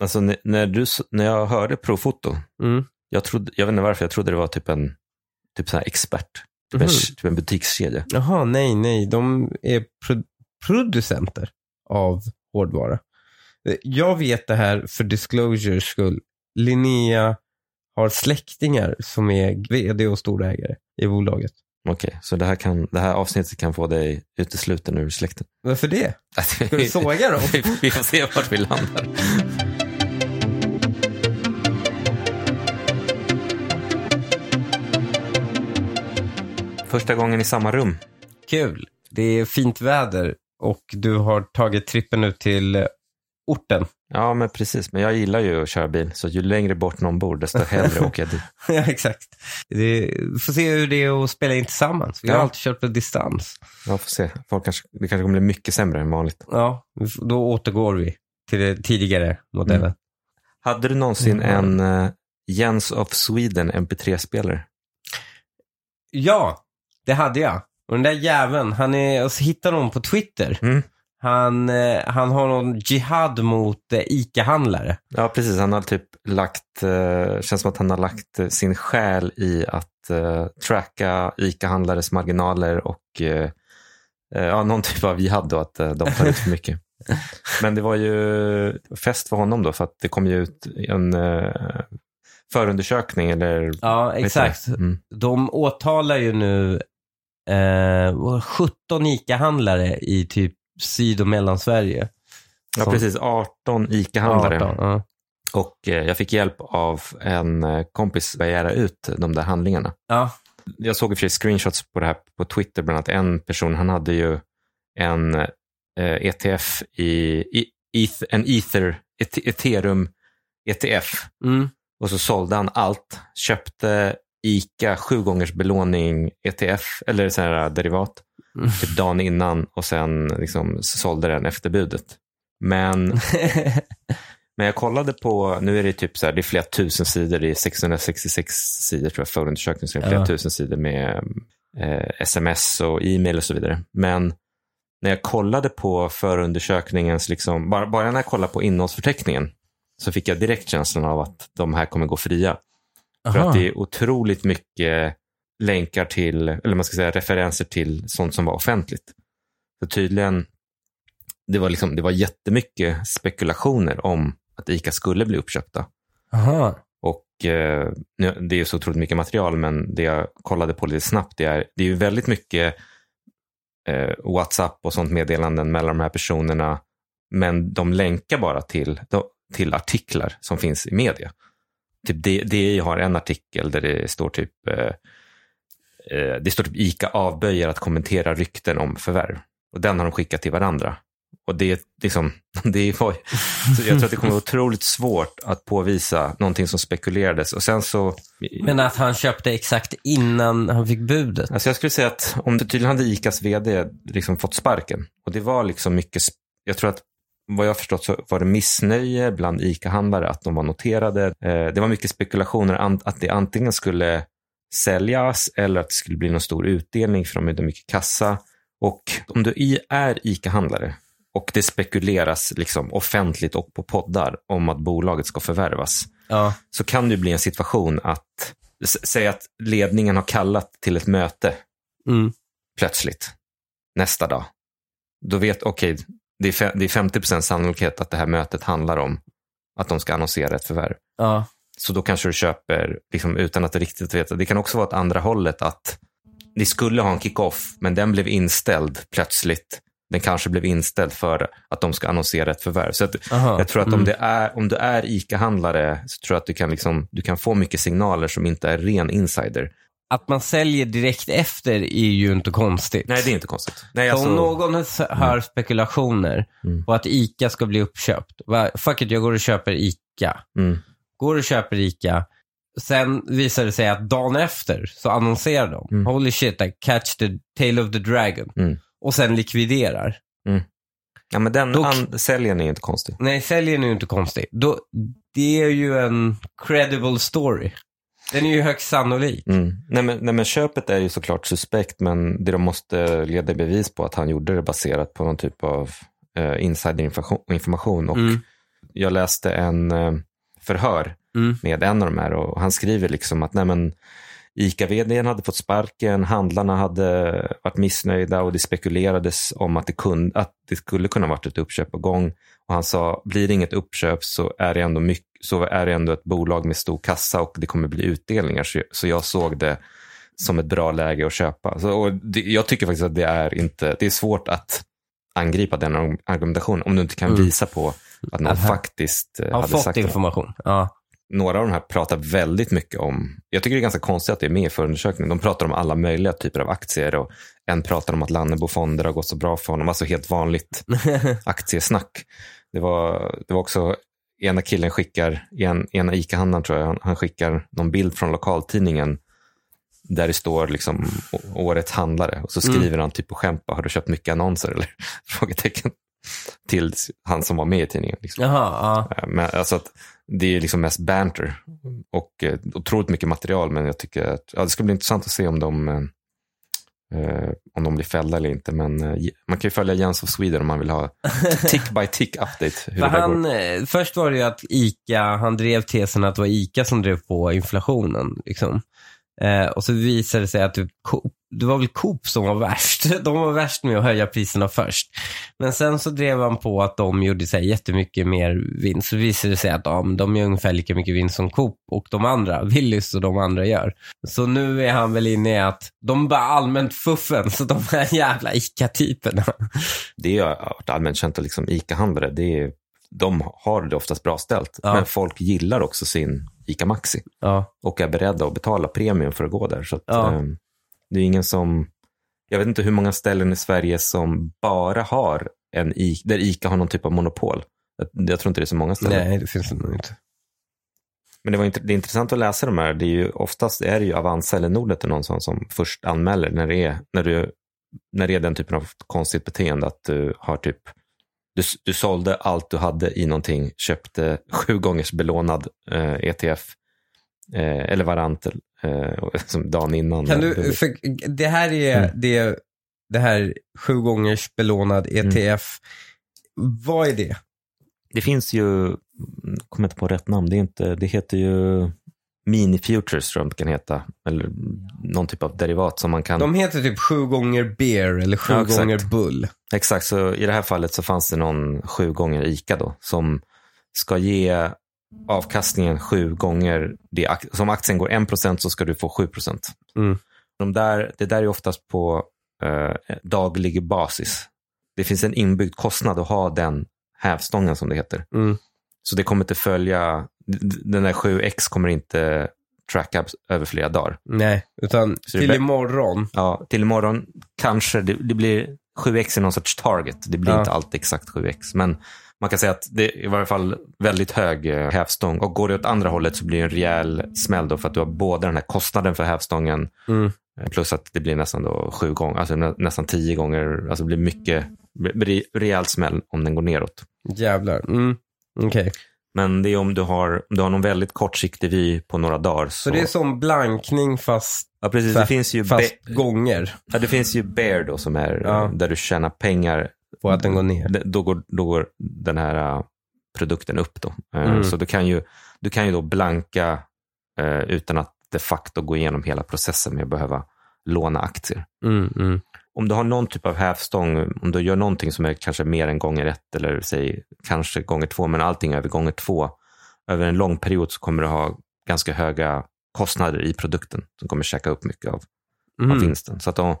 Alltså när, du, när jag hörde Profoto, Mm. jag, trodde, jag vet inte varför, jag trodde det var typ en typ sån expert. Typ, en, Mhm. typ en butikskedja. Jaha, nej, nej. De är pro- producenter av hårdvara. Jag vet det här för disclosures skull. Linnea har släktingar som är vd och storägare i bolaget. Okej, så det här, kan, det här avsnittet kan få dig utesluten ur släkten. Varför det? Ska du såga dem? vi får se vart vi landar. Första gången i samma rum. Kul. Det är fint väder och du har tagit trippen ut till orten. Ja, men precis. Men jag gillar ju att köra bil, så ju längre bort någon bor, desto hellre åker jag dit. ja, exakt. Det, får se hur det är att spela in tillsammans. Vi har Ja. alltid kört på distans. Jag får se. Folk kanske, det kanske kommer bli mycket sämre än vanligt. Ja, då återgår vi till det tidigare modellen. Hade du någonsin Mm. en uh, Jens of Sweden MP3-spelare? Ja, det hade jag. Och den där jäveln, han är, jag hittade honom på Twitter. Mm. Han, eh, han har någon jihad mot eh, ICA-handlare. Ja, precis. Han har typ lagt, uh, känns som att han har lagt eh, sin själ i att uh, tracka ICA-handlares marginaler och uh, ja, någon typ av jihad då, att de tar ut för mycket. Men det var ju fest för honom då, för att det kom ju ut en förundersökning eller Ja, exakt. Mm. De åtalar ju nu eh, 17 ICA-handlare i typ Syd och Mellansverige. Ja, Som- precis. 18 ICA-handlare. 18, ja. Och eh, jag fick hjälp av en eh, kompis att begära ut de där handlingarna. ja. Jag såg i och för sig screenshots på det här på Twitter, bland annat en person, han hade ju en eh, ETF i, i eth, en ether, et, ethereum ETF Mm. och så sålde han allt, köpte ICA sju gångers belåning ETF, eller så här derivat, Mm. typ dagen innan och sen liksom sålde den efter budet. Men Men jag kollade på, nu är det typ så här, det är flera tusen sidor, det är 666 sidor tror jag, förundersökning, så det är flera Ja. tusen sidor med eh, sms och e-mail och så vidare. Men när jag kollade på förundersökningens, liksom, bara, bara när jag kollade på innehållsförteckningen, så fick jag direkt känslan av att de här kommer gå fria. För Aha. att det är otroligt mycket länkar till, eller man ska säga referenser till sånt som var offentligt. Så tydligen, det var, liksom, det var jättemycket spekulationer om att ICA skulle bli uppköpta. Aha. Och eh, det är ju så otroligt mycket material, men det jag kollade på lite snabbt, det är, det är ju väldigt mycket eh, WhatsApp och sånt meddelanden mellan de här personerna, men de länkar bara till, till artiklar som finns i media. Typ det har en artikel där det står typ eh, eh, det står typ ICA avböjer att kommentera rykten om förvärv. Och den har de skickat till varandra. Och det är liksom, det var, så jag tror att det kommer vara otroligt svårt att påvisa någonting som spekulerades. Och sen så, Men att han köpte exakt innan han fick budet. alltså jag skulle säga att om det tydligen hade ICAs vd liksom fått sparken. Och det var liksom mycket, jag tror att vad jag förstått så var det missnöje bland ICA-handlare att de var noterade. Eh, det var mycket spekulationer att det antingen skulle säljas eller att det skulle bli någon stor utdelning för de hade mycket kassa. Och om du är ICA-handlare och det spekuleras liksom offentligt och på poddar om att bolaget ska förvärvas Ja. så kan det bli en situation att, s- säg att ledningen har kallat till ett möte Mm. plötsligt nästa dag. Då vet, okej, det, är det är 50% sannolikhet att det här mötet handlar om att de ska annonsera ett förvärv. Ja. Så då kanske du köper liksom, utan att riktigt veta. Det kan också vara åt andra hållet att ni skulle ha en kick-off, men den blev inställd plötsligt. Den kanske blev inställd för att de ska annonsera ett förvärv. Så att, Aha. jag tror att om, Mm. det är, om du är ICA-handlare så tror jag att du kan, liksom, du kan få mycket signaler som inte är ren insider. Att man säljer direkt efter är ju inte konstigt. Nej, det är inte konstigt. Nej, Så alltså, om någon hör spekulationer Mm. på att ICA ska bli uppköpt. Va, fuck it, jag går och köper ICA. mm, Går och köper ICA. Sen visar det sig att dagen efter så annonserar de. Mm. Holy shit, I catch the tail of the dragon. Mm. Och sen likviderar. ja, men den Då- an- säljen är inte konstig. Nej, säljen är inte konstig. Då, det är ju en credible story. Den är ju högst sannolik. Mm. Nej, men, nej, men köpet är ju såklart suspekt, men det de måste leda bevis på att han gjorde det baserat på någon typ av eh, insiderinformation. Och Mm. jag läste en eh, förhör Mm. med en av de här och han skriver liksom att nej men, ICA-vdn hade fått sparken, handlarna hade varit missnöjda och det spekulerades om att det, kunde, att det skulle kunna varit ett uppköp på gång. Och han sa, blir det inget uppköp så är det ändå, mycket, så är det ändå ett bolag med stor kassa och det kommer bli utdelningar. Så, jag såg det som ett bra läge att köpa. Så, och det, jag tycker faktiskt att det är, inte, det är svårt att angripa den argumentationen om du inte kan Mm. visa på att någon Att han faktiskt eh, Har hade fått sagt information. Ja. några av de här pratar väldigt mycket om, jag tycker det är ganska konstigt att det är med i förundersökningen. De pratar om alla möjliga typer av aktier och en pratar om att Lannebo-fonder har gått så bra för honom. Alltså helt vanligt aktiesnack. Det var, det var också, ena killen skickar, en, ena ICA-handlaren tror jag, han, han skickar någon bild från lokaltidningen där det står liksom årets handlare och så Mm. skriver han typ på skämt, har du köpt mycket annonser eller? Frågetecken. Till han som var med i tidningen. Liksom. Jaha, ja. Eh, Men alltså att det är liksom mest banter och eh, otroligt mycket material. Men jag tycker att ja, det ska bli intressant att se om de, eh, om de blir fällda eller inte. Men eh, man kan ju följa Jens of Sweden om man vill ha tick by tick update. Hur han, går. eh, först var det ju att ICA, han drev tesen att det var ICA som drev på inflationen. Liksom. Eh, och så visade det sig att Coop, det var väl Coop som var värst. De var värst med att höja priserna först. Men sen så drev han på att de gjorde så här jättemycket mer vinst. Så visade det sig att ja, de gör ungefär lika mycket vinst som Coop och de andra, Willys och de andra gör. Så nu är han väl inne i att de bara allmänt fuffen, så de här jävla ICA-typerna. Det är ju allmänt känt att liksom ICA-handlare, det är, de har det oftast bra ställt. Ja. Men folk gillar också sin ICA Maxi Ja, och är beredda att betala premium för att gå där. Så att, Ja. eh, det är ingen som, jag vet inte hur många ställen i Sverige som bara har en ICA, där ICA har någon typ av monopol. Jag, jag tror inte det är så många ställen. nej det finns det nog inte. Men det, var det är intressant att läsa de här. Det är ju, oftast är det ju Avanza eller Nordnet någon sån som först anmäler när det är, när du, när det är den typen av konstigt beteende. Att du har typ, du, du sålde allt du hade i någonting, köpte sju gångers belånad eh, ETF eh, eller varant eh, som dagen innan. Kan du, för det här är Mm. det, det här sju gångers belånad ETF. Vad är det? Det finns ju, jag kommer inte på rätt namn, det, är inte, det heter ju Mini Futures tror jag det kan heta. Eller någon typ av derivat som man kan... De heter typ sju gånger beer eller sju Ja, gånger bull. Exakt, så i det här fallet så fanns det någon sju gånger ICA då som ska ge avkastningen sju gånger, det, ak- så om aktien går 1% så ska du få 7%. Mm. De där, det där är oftast på eh, daglig basis. Det finns en inbyggd kostnad att ha den hävstången som det heter. Mm. Så det kommer inte följa, den där 7x kommer inte tracka över flera dagar. Nej, utan Så till imorgon. Ja, till imorgon kanske det, det blir 7x är någon sorts target. Det blir Ja. inte alltid exakt 7x. Men man kan säga att det är i varje fall väldigt hög eh, hävstång. Och går det åt andra hållet så blir det en rejäl smäll då för att du har både den här kostnaden för hävstången Mm. eh, plus att det blir nästan då sju gånger, alltså nä- nästan tio gånger, alltså det blir mycket, rejäl smäll om den går neråt. Jävlar. Mm. Okej. Men det är om du har, om du har någon väldigt kortsiktig vy på några dagar. Så, Så det är som blankning fast, ja, precis. Det finns ju, fast gånger ja, det finns ju bear då som är Ja. där du tjänar pengar på att den går ner. då går, då går den här äh, produkten upp. Då. Eh, Mm. Så du kan, ju, du kan ju då blanka eh, utan att de facto gå igenom hela processen med att behöva låna aktier. Mm, mm. Om du har någon typ av hävstång, om du gör någonting som är kanske mer än gånger ett eller säg kanske gånger två, men allting över gånger två, över en lång period så kommer du ha ganska höga kostnader i produkten som kommer käka upp mycket av av Mm. vinsten. Så att om,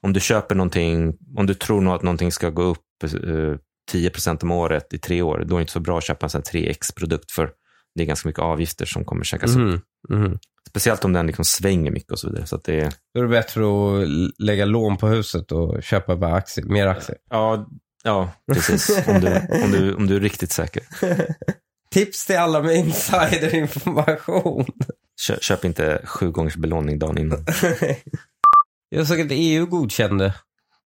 om du köper någonting, om du tror nog att någonting ska gå upp eh, 10 om året i tre år, då är det inte så bra att köpa en sån här 3x-produkt för det är ganska mycket avgifter som kommer käkas upp. Mm. Mm. Speciellt om den liksom svänger mycket och så vidare. Så att det är, Då är det bättre att lägga lån på huset och köpa bara aktier, mer aktier. ja, ja, precis. om, du, om, du, om du är riktigt säker. Tips till alla med insiderinformation. Kö, köp inte sju gångers belåning dagen innan. Jag såg att EU godkände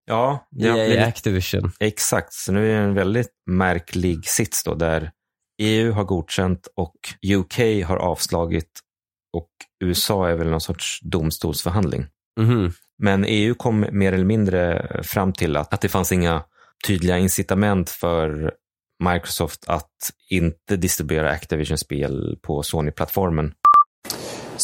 Ja, det har EA Activision. exakt. Så nu är det en väldigt märklig sits då, där EU har godkänt och UK har avslagit och USA är väl någon sorts domstolsförhandling. Mhm. Men EU kom mer eller mindre fram till att, att det fanns inga tydliga incitament för Microsoft att inte distribuera Activision-spel på Sony-plattformen.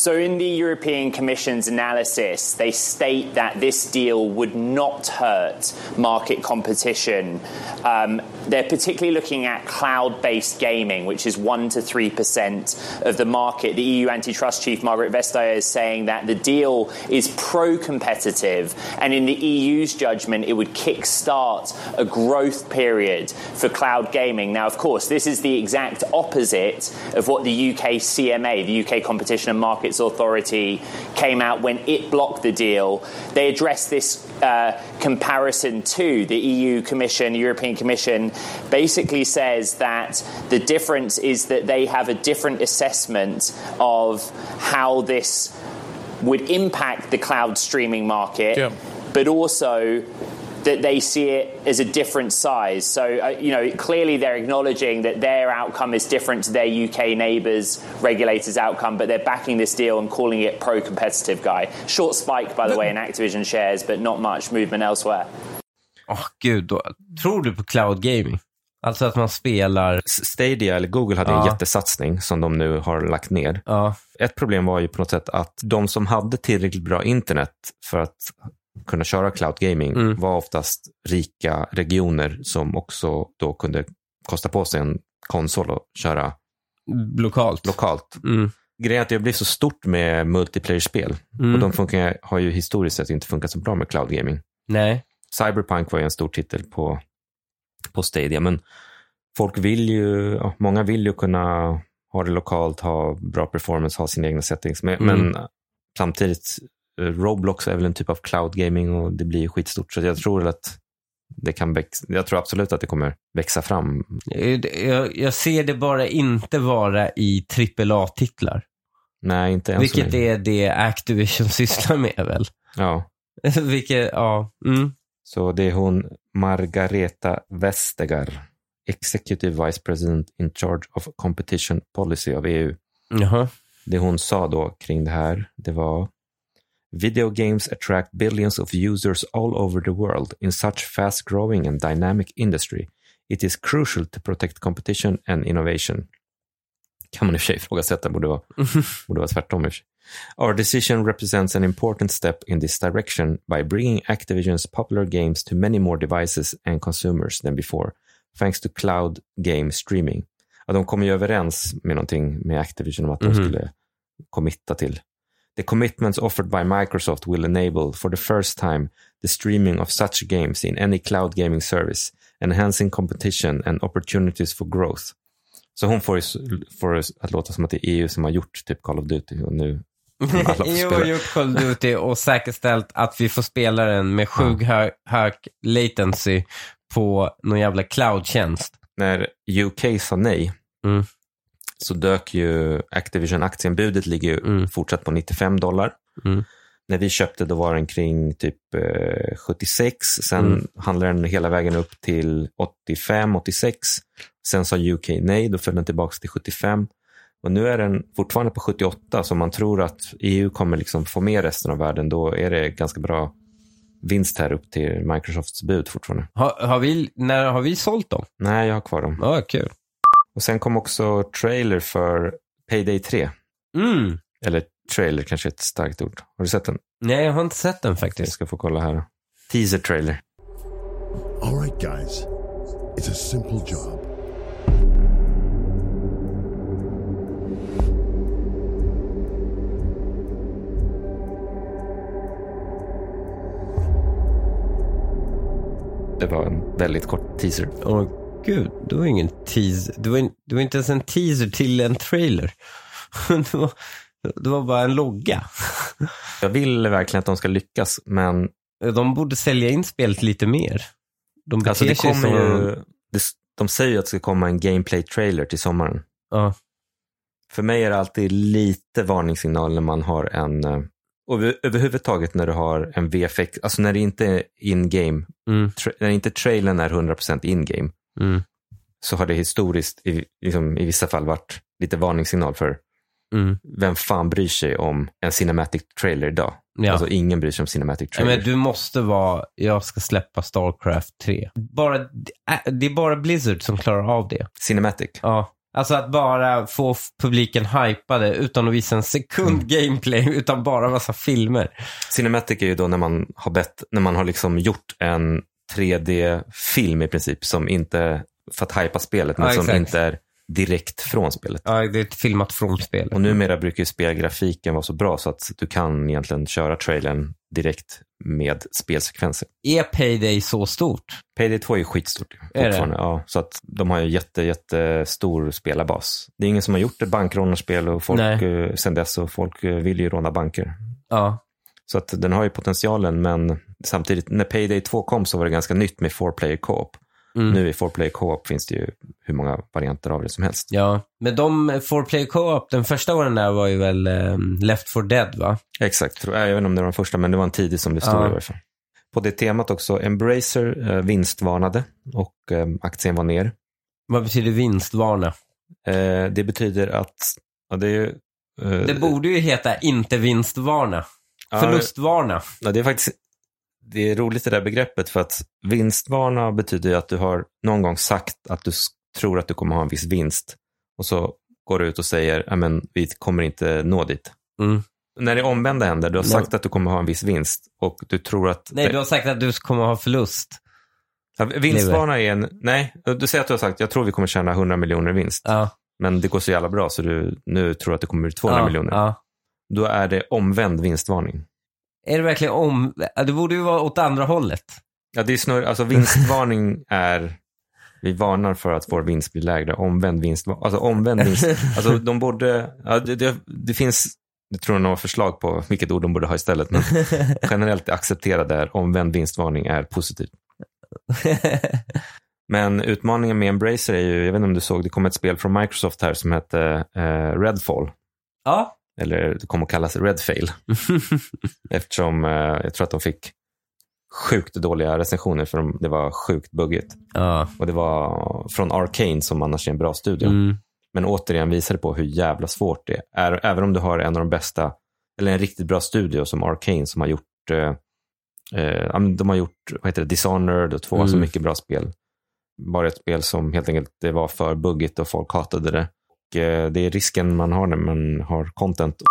So, in the European Commission's analysis, they state that this deal would not hurt market competition. Um, they're particularly looking at cloud based gaming, which is 1% to 3% of the market. The EU antitrust chief, Margaret Vestager, is saying that the deal is pro competitive, and in the EU's judgment, it would kickstart a growth period for cloud gaming. Now, of course, this is the exact opposite of what the UK CMA, the UK Competition and Market Markets Authority came out when it blocked the deal. They addressed this uh, comparison to the EU Commission, European Commission, basically says that the difference is that they have a different assessment of how this would impact the cloud streaming market, yeah. but also that they see it as a different size. So, uh, you know, clearly they're acknowledging that their outcome is different to their UK neighbours' regulators' outcome, but they're backing this deal and calling it pro competitive, guy. Short spike, by the way, in Activision shares, but not much movement elsewhere. Åh oh, gud, då, tror du på cloud gaming? Alltså att man spelar... Stadia, eller Google, hade ja. en jättesatsning som de nu har lagt ner. Ja. Ett problem var ju på något sätt att de som hade tillräckligt bra internet för att kunna köra cloud gaming mm. var oftast rika regioner som också då kunde kosta på sig en konsol och köra lokalt. lokalt. Mm. Grejen är att det blir så stort med multiplayer-spel mm. och de funkar, har ju historiskt sett inte funkat så bra med cloud gaming. Nej. Cyberpunk var ju en stor titel på, på Stadia, men folk vill ju, många vill ju kunna ha det lokalt, ha bra performance, ha sina egna settings, men, mm. men samtidigt Roblox är väl en typ av cloud gaming och det blir skitstort. Så jag tror att det kan växa, jag tror absolut att det kommer växa fram. Jag, jag ser det bara inte vara i AAA-titlar. Nej, inte än Vilket är det Activision sysslar med väl? Ja. Vilket, ja. Mm. Så det är hon Margareta Vestegar, Executive Vice President in Charge of Competition Policy av EU. Jaha. Det hon sa då kring det här, det var Video games attract billions of users all over the world in such fast-growing and dynamic industry. It is crucial to protect competition and innovation. Kan man i och för sig ifrågasätta, borde vara, borde vara tvärtom. Our decision represents an important step in this direction by bringing Activision's popular games to many more devices and consumers than before, thanks to cloud game streaming. Ja, de kom ju överens med någonting med Activision om att mm de mhm. skulle committa till The commitments offered by Microsoft will enable, for the first time, the streaming of such games in any cloud gaming service, enhancing competition and opportunities for growth. Så hon får, får att låta som att det är EU som har gjort typ Call of Duty och nu EU har gjort Call of Duty och säkerställt att vi får spela den med sjuk hög, hög latency på någon jävla cloud-tjänst. När UK sa nej, mm så dök ju Activision-aktien, budet ligger ju mm. fortsatt på 95 dollar. Mm. När vi köpte då var den kring typ eh, 76, sen mm. handlade den hela vägen upp till 85, 86. Sen sa UK nej, då föll den tillbaka till 75. Och nu är den fortfarande på 78, så man tror att EU kommer liksom få med resten av världen, då är det ganska bra vinst här upp till Microsofts bud fortfarande. Har, har vi, när har vi sålt dem? Nej, jag har kvar dem. Ja, ah, kul. Och sen kom också trailer för Payday 3. Mm. Eller trailer kanske är ett starkt ord. Har du sett den? Nej, jag har inte sett den faktiskt. Jag ska få kolla här. Teaser trailer. All right guys. It's a simple job. Det var en väldigt kort teaser. Och gud, det var ingen teaser. Det var, in, det var inte ens en teaser till en trailer. det, var, det var bara en logga. Jag vill verkligen att de ska lyckas, men... De borde sälja in spelet lite mer. De alltså det kommer som... ju... De säger ju att det ska komma en gameplay-trailer till sommaren. Ja. För mig är det alltid lite varningssignal när man har en... Eh, och överhuvudtaget när du har en VFX, alltså när det inte är in-game, mm. när inte trailern är 100% in-game, mm. så har det historiskt i, liksom, i vissa fall varit lite varningssignal för Mm. Vem fan bryr sig om en cinematic trailer idag? Ja. Alltså ingen bryr sig om cinematic Ja, trailer. men du måste vara, jag ska släppa Starcraft 3. Bara, det är bara Blizzard som klarar av det. Cinematic. Ja. Alltså att bara få publiken hypade utan att visa en sekund gameplay, utan bara massa filmer. Cinematic är ju då när man har bett, när man har liksom gjort en 3D-film i princip som inte, för att hypa spelet, men Ja, som inte är direkt från spelet. Ja, det är ett filmat från spelet. Och numera brukar ju spelgrafiken vara så bra så att du kan egentligen köra trailern direkt med spelsekvenser. Är Payday så stort? Payday 2 är ju skitstort. Är det? Ja, så att de har ju jätte, jättestor spelarbas. Det är ingen som har gjort ett bankrånarspel och folk, Nej. eh, sen dess och folk eh, vill ju råna banker. Ja. Så att den har ju potentialen, men samtidigt, när Payday 2 kom så var det ganska nytt med 4-player co-op. Mm. Nu i 4-player co-op finns det ju hur många varianter av det som helst. Ja, men de, for play co-op, den första åren där var ju väl eh, Left for Dead va? Exakt, jag, vet inte om det var den första, men det var en tidig som det stod Ja. i alla fall. På det temat också, Embracer eh, vinstvarnade och eh, aktien var ner. Vad betyder vinstvarna? Eh, det betyder att, ja, det är ju... eh, Det borde ju heta inte vinstvarna. Förlustvarna. Ja, det är faktiskt det är roligt det där begreppet för att vinstvarna betyder ju att du har någon gång sagt att du tror att du kommer ha en viss vinst och så går du ut och säger att vi kommer inte nå dit. Mm. När det omvända händer, du har Nej. sagt att du kommer ha en viss vinst och du tror att... Nej, du har sagt att du kommer ha förlust. Ja, vinstvarna är en... Nej, du säger att du har sagt jag tror vi kommer tjäna 100 miljoner i vinst. Ja. Men det går så jävla bra så du nu tror att det kommer bli 200 ja, miljoner. Ja. Då är det omvänd vinstvarning. Är det verkligen om... Det borde ju vara åt andra hållet. Ja, det är snarare, alltså vinstvarning är, vi varnar för att vår vinst blir lägre. Omvänd vinstvarning, alltså omvänd vinst, alltså de borde, ja, det, det, det finns, jag tror några förslag på vilket ord de borde ha istället, men generellt accepterade är omvänd vinstvarning är positivt. Men utmaningen med Embracer är ju, jag vet inte om du såg, det kom ett spel från Microsoft här som hette eh, Redfall. ja. Eller det kom att kallas Redfail. Eftersom eh, jag tror att de fick sjukt dåliga recensioner för de, det var sjukt buggigt. ja. Och det var från Arcane som annars är en bra studio. Mm. Men återigen visar det på hur jävla svårt det är. Även om du har en av de bästa, eller en riktigt bra studio som Arcane som har gjort, eh, eh, de har gjort vad heter det, Dishonored och två, Mm. alltså mycket bra spel. Bara ett spel som helt enkelt det var för buggigt och folk hatade det. Eh, det är risken man har när man har content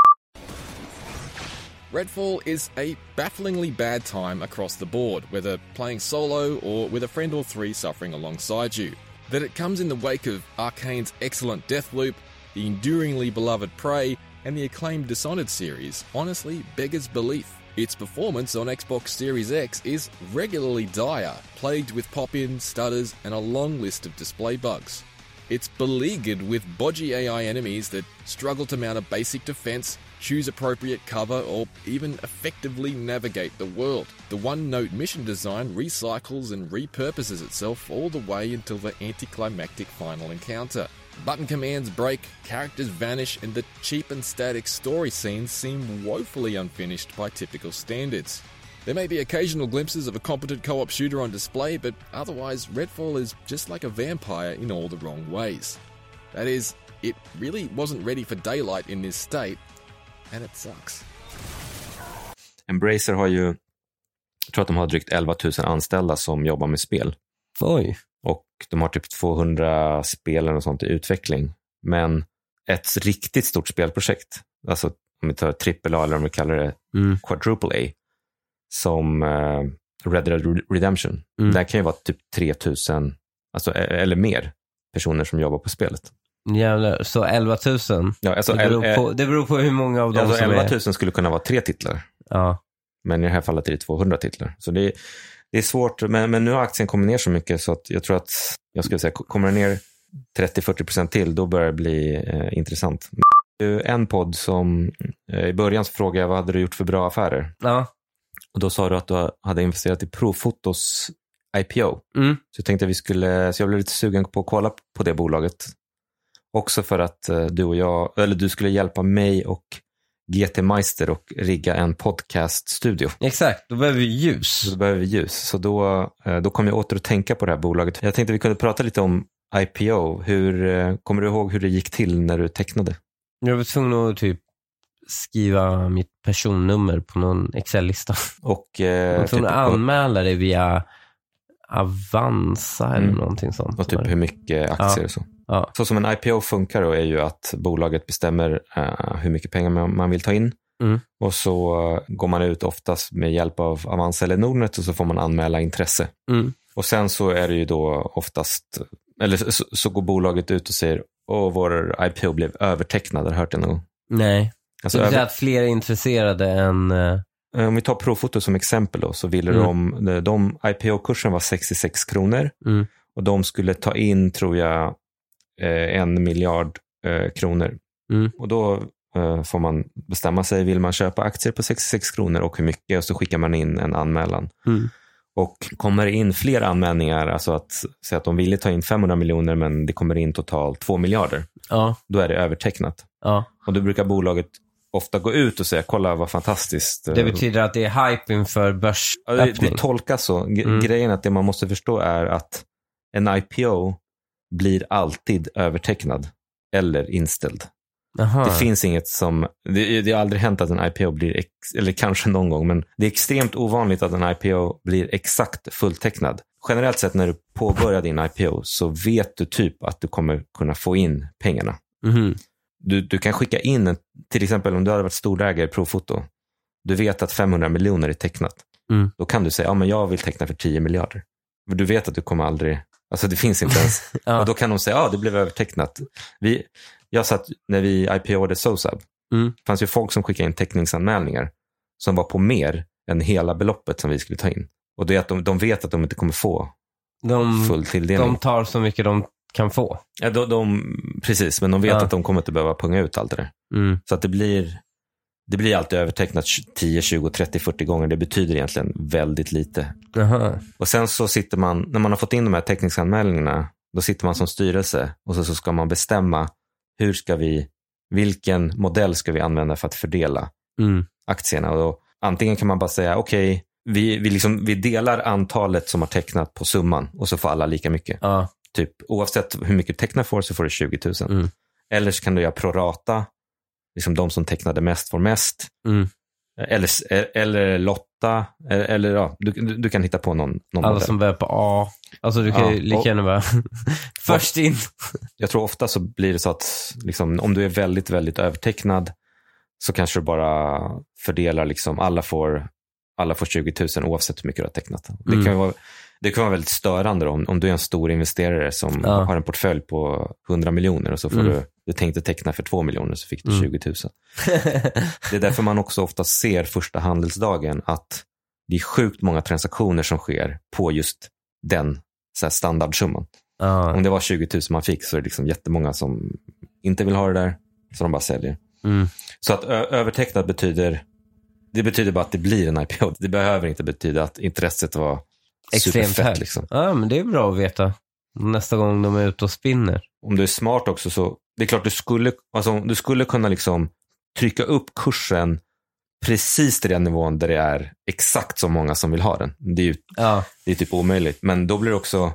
Redfall is a bafflingly bad time across the board, whether playing solo or with a friend or three suffering alongside you. That it comes in the wake of Arcane's excellent Deathloop, the enduringly beloved Prey, and the acclaimed Dishonored series honestly beggars belief. Its performance on Xbox Series X is regularly dire, plagued with pop ins, stutters, and a long list of display bugs. It's beleaguered with bodgy AI enemies that struggle to mount a basic defense, choose appropriate cover, or even effectively navigate the world. The one note mission design recycles and repurposes itself all the way until the anticlimactic final encounter. Button commands break, characters vanish, and the cheap and static story scenes seem woefully unfinished by typical standards. There may be occasional glimpses of a competent co op shooter on display, but otherwise, Redfall is just like a vampire in all the wrong ways. That is, it really wasn't ready for daylight in this state, and it sucks. Embracer har ju, jag tror att de har drygt 11 000 anställda som jobbar med spel. Oj. Och de har typ 200 spel och sånt i utveckling. Men ett riktigt stort spelprojekt, alltså om vi tar AAA eller om vi kallar det Mm. Quadruple A, som eh, Red Dead Redemption. Mm. Där kan ju vara typ 3000, alltså, e- eller mer, personer som jobbar på spelet. Jävlar. Så 11 000. Ja, alltså, det, beror på, det beror på hur många av dem alltså som 11 är... 000 skulle kunna vara tre titlar. Ja. Men i det här fallet är det 200 titlar. Så det är, det är svårt, men, men nu har aktien kommit ner så mycket så att jag tror att, jag skulle säga, kommer den ner 30-40% till, då börjar det bli eh, intressant. Är En podd som, eh, i början så frågade jag vad hade du gjort för bra affärer? Ja. Och då sa du att du hade investerat i Profotos IPO. Mm. Så jag tänkte att vi skulle, så jag blev lite sugen på att kolla på det bolaget. Också för att eh, du och jag, eller du skulle hjälpa mig och GT Meister och rigga en podcaststudio. Exakt, då behöver vi ljus. Då behöver vi ljus. Så då, eh, då kom jag åter att tänka på det här bolaget. Jag tänkte vi kunde prata lite om IPO. Hur, eh, kommer du ihåg hur det gick till när du tecknade? Jag var tvungen att typ skriva mitt personnummer på någon Excel-lista. Och, eh, typ, anmäla det via Avanza eller Mm. någonting sånt. och typ hur mycket aktier Ja. och så. Ja. Så som en IPO funkar då är ju att bolaget bestämmer eh, hur mycket pengar man, man vill ta in. Mm. Och så eh, går man ut oftast med hjälp av Avanza eller Nordnet och så får man anmäla intresse. Mm. Och sen så är det ju då oftast, eller så, så går bolaget ut och säger Åh, vår IPO blev övertecknad, har du hört det någon gång? Nej, Alltså, det betyder att fler är intresserade än... eh, om vi tar Profoto som exempel då, så ville Mm. de, de, IPO-kursen var 66 kronor Mm. och de skulle ta in, tror jag, eh, en miljard eh, kronor. Mm. Och då får man bestämma sig, vill man köpa aktier på 66 kronor och hur mycket? Och så skickar man in en anmälan. Mm. Och kommer det in fler anmälningar, alltså att säga att de ville ta in 500 miljoner men det kommer in totalt 2 miljarder, Ja, då är det övertecknat. ja. Och då brukar bolaget ofta gå ut och säga, kolla vad fantastiskt. Det eh, betyder att det är hype inför Ja, det, börsöppning. det tolkas så. G- Mm. Grejen är att det man måste förstå är att en IPO blir alltid övertecknad eller inställd. Jaha. Det finns inget som, det, det har aldrig hänt att en IPO blir, ex, eller kanske någon gång, men det är extremt ovanligt att en IPO blir exakt fulltecknad. Generellt sett när du påbörjar din IPO så vet du typ att du kommer kunna få in pengarna. Mhm. Du, du kan skicka in, till exempel om du hade varit storägare i Profoto, du vet att 500 miljoner är tecknat. Mm. Då kan du säga, ja men jag vill teckna för 10 miljarder. För du vet att du kommer aldrig, alltså det finns inte ens. Ja. Och då kan de säga, ja det blev övertecknat. Vi, jag satt, när vi IPO'ade SOSAB, Mm. det fanns ju folk som skickade in teckningsanmälningar som var på mer än hela beloppet som vi skulle ta in. Och det är att de, de vet att de inte kommer få De, full tilldelning. de tar så mycket de kan få. ja, de, de, precis, men de vet Ja. att de kommer inte behöva punga ut allt det där. Mm. Så att det blir, det blir alltid övertecknat 10, 20, 30, 40 gånger. Det betyder egentligen väldigt lite. Jaha. Och sen så sitter man, när man har fått in de här teckningsanmälningarna, då sitter man som styrelse och så, så ska man bestämma hur ska vi, vilken modell ska vi använda för att fördela Mm. aktierna. Och då, antingen kan man bara säga, okej, vi, vi, liksom, vi delar antalet som har tecknat på summan och så får alla lika mycket. Ja. Typ, oavsett hur mycket tecknar får så får du 20 000. Mm. Eller så kan du göra prorata, liksom de som tecknade mest får mest. Mm. Eller, eller lotta, eller, eller ja, du, du du kan hitta på någon, någon Alla modell. som börjar på A. Alltså du kan Ja, ju lika och- gärna vara först in. Jag tror ofta så blir det så att liksom, om du är väldigt, väldigt övertecknad så kanske du bara fördelar, liksom, alla, får, alla får 20 000 oavsett hur mycket du har tecknat. Det, Mm. kan vara, det kan vara väldigt störande om, om du är en stor investerare som Ja. har en portfölj på 100 miljoner och så får Mm. du, du tänkte teckna för 2 miljoner så fick du Mm. 20 000. Det är därför man också ofta ser första handelsdagen att det är sjukt många transaktioner som sker på just den så här standardsumman. ja. Om det var 20 000 man fick så är det liksom jättemånga som inte vill ha det där, så de bara säljer. Mm. Så att övertecknat betyder, det betyder bara att det blir en IPO. Det behöver inte betyda att intresset var Extremt högt. Liksom. Ja, men det är bra att veta. Nästa gång de är ute och spinner. Om du är smart också så, det är klart du skulle, alltså, du skulle kunna liksom trycka upp kursen precis till den nivån där det är exakt så många som vill ha den. Det är ju Ja. Det är typ omöjligt. Men då blir det också,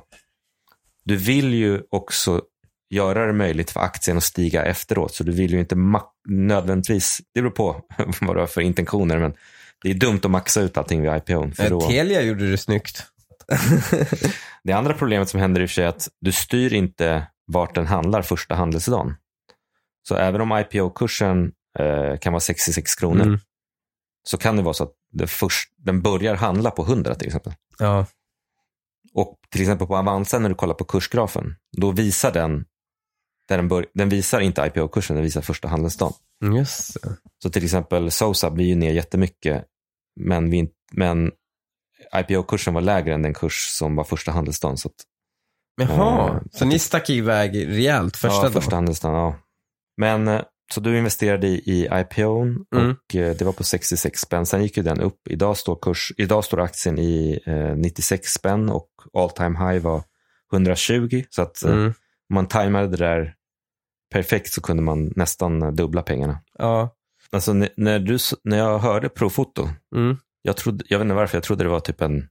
du vill ju också göra det möjligt för aktien att stiga efteråt. Så du vill ju inte nödvändigtvis, det beror på vad du har för intentioner, men det är dumt att maxa ut allting vid IPO. Eh, Telia gjorde det snyggt. det andra problemet som händer i och för sig är att du styr inte vart den handlar första handelsdagen. Så även om IPO-kursen eh, kan vara 66 kronor, Mm. så kan det vara så att det först, den börjar handla på 100 till exempel. Ja. Och till exempel på Avanza när du kollar på kursgrafen, då visar den, där den, bör, den visar inte IPO-kursen, den visar första handelsdagen. Just det. Så till exempel SOSAB blir ju ner jättemycket, men, vi, men IPO-kursen var lägre än den kurs som var första handelsdagen. Så att, Jaha, Eh, så ni stack iväg rejält första ja, dagen? första handelsdagen, ja. Men eh, så du investerade i, i IPOn Mm. och eh, det var på 66 spänn. Sen gick ju den upp. Idag står, kurs, idag står aktien i eh, 96 spänn och all time high var 120. Så att eh, Mm. om man tajmade det där perfekt så kunde man nästan dubbla pengarna. Ja. Alltså när, du, när jag hörde Profoto, Mm. Jag, trodde, jag vet inte varför, jag trodde det var typ en